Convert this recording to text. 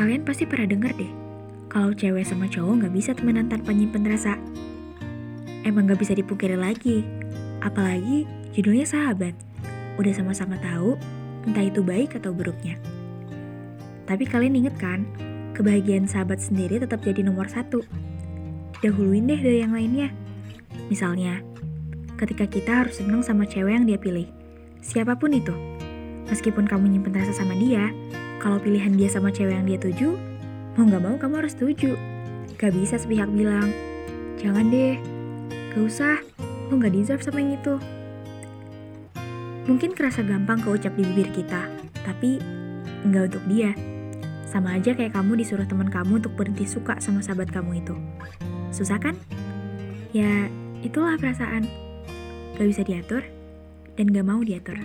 Kalian pasti pernah denger deh, kalau cewek sama cowok nggak bisa temenan tanpa nyimpen rasa. Emang nggak bisa dipungkiri lagi, apalagi judulnya sahabat. Udah sama-sama tahu, entah itu baik atau buruknya. Tapi kalian inget kan, kebahagiaan sahabat sendiri tetap jadi nomor satu. Dahuluin deh dari yang lainnya. Misalnya, ketika kita harus seneng sama cewek yang dia pilih, siapa pun itu. Meskipun kamu nyimpen rasa sama dia, kalau pilihan dia sama cewek yang dia tuju, mau gak mau kamu harus setuju. Gak bisa sepihak bilang, jangan deh, gak usah, lo gak deserve sama yang itu. Mungkin kerasa gampang keucap di bibir kita, tapi enggak untuk dia. Sama aja kayak kamu disuruh teman kamu untuk berhenti suka sama sahabat kamu itu. Susah kan? Ya, itulah perasaan. Gak bisa diatur, dan gak mau diatur.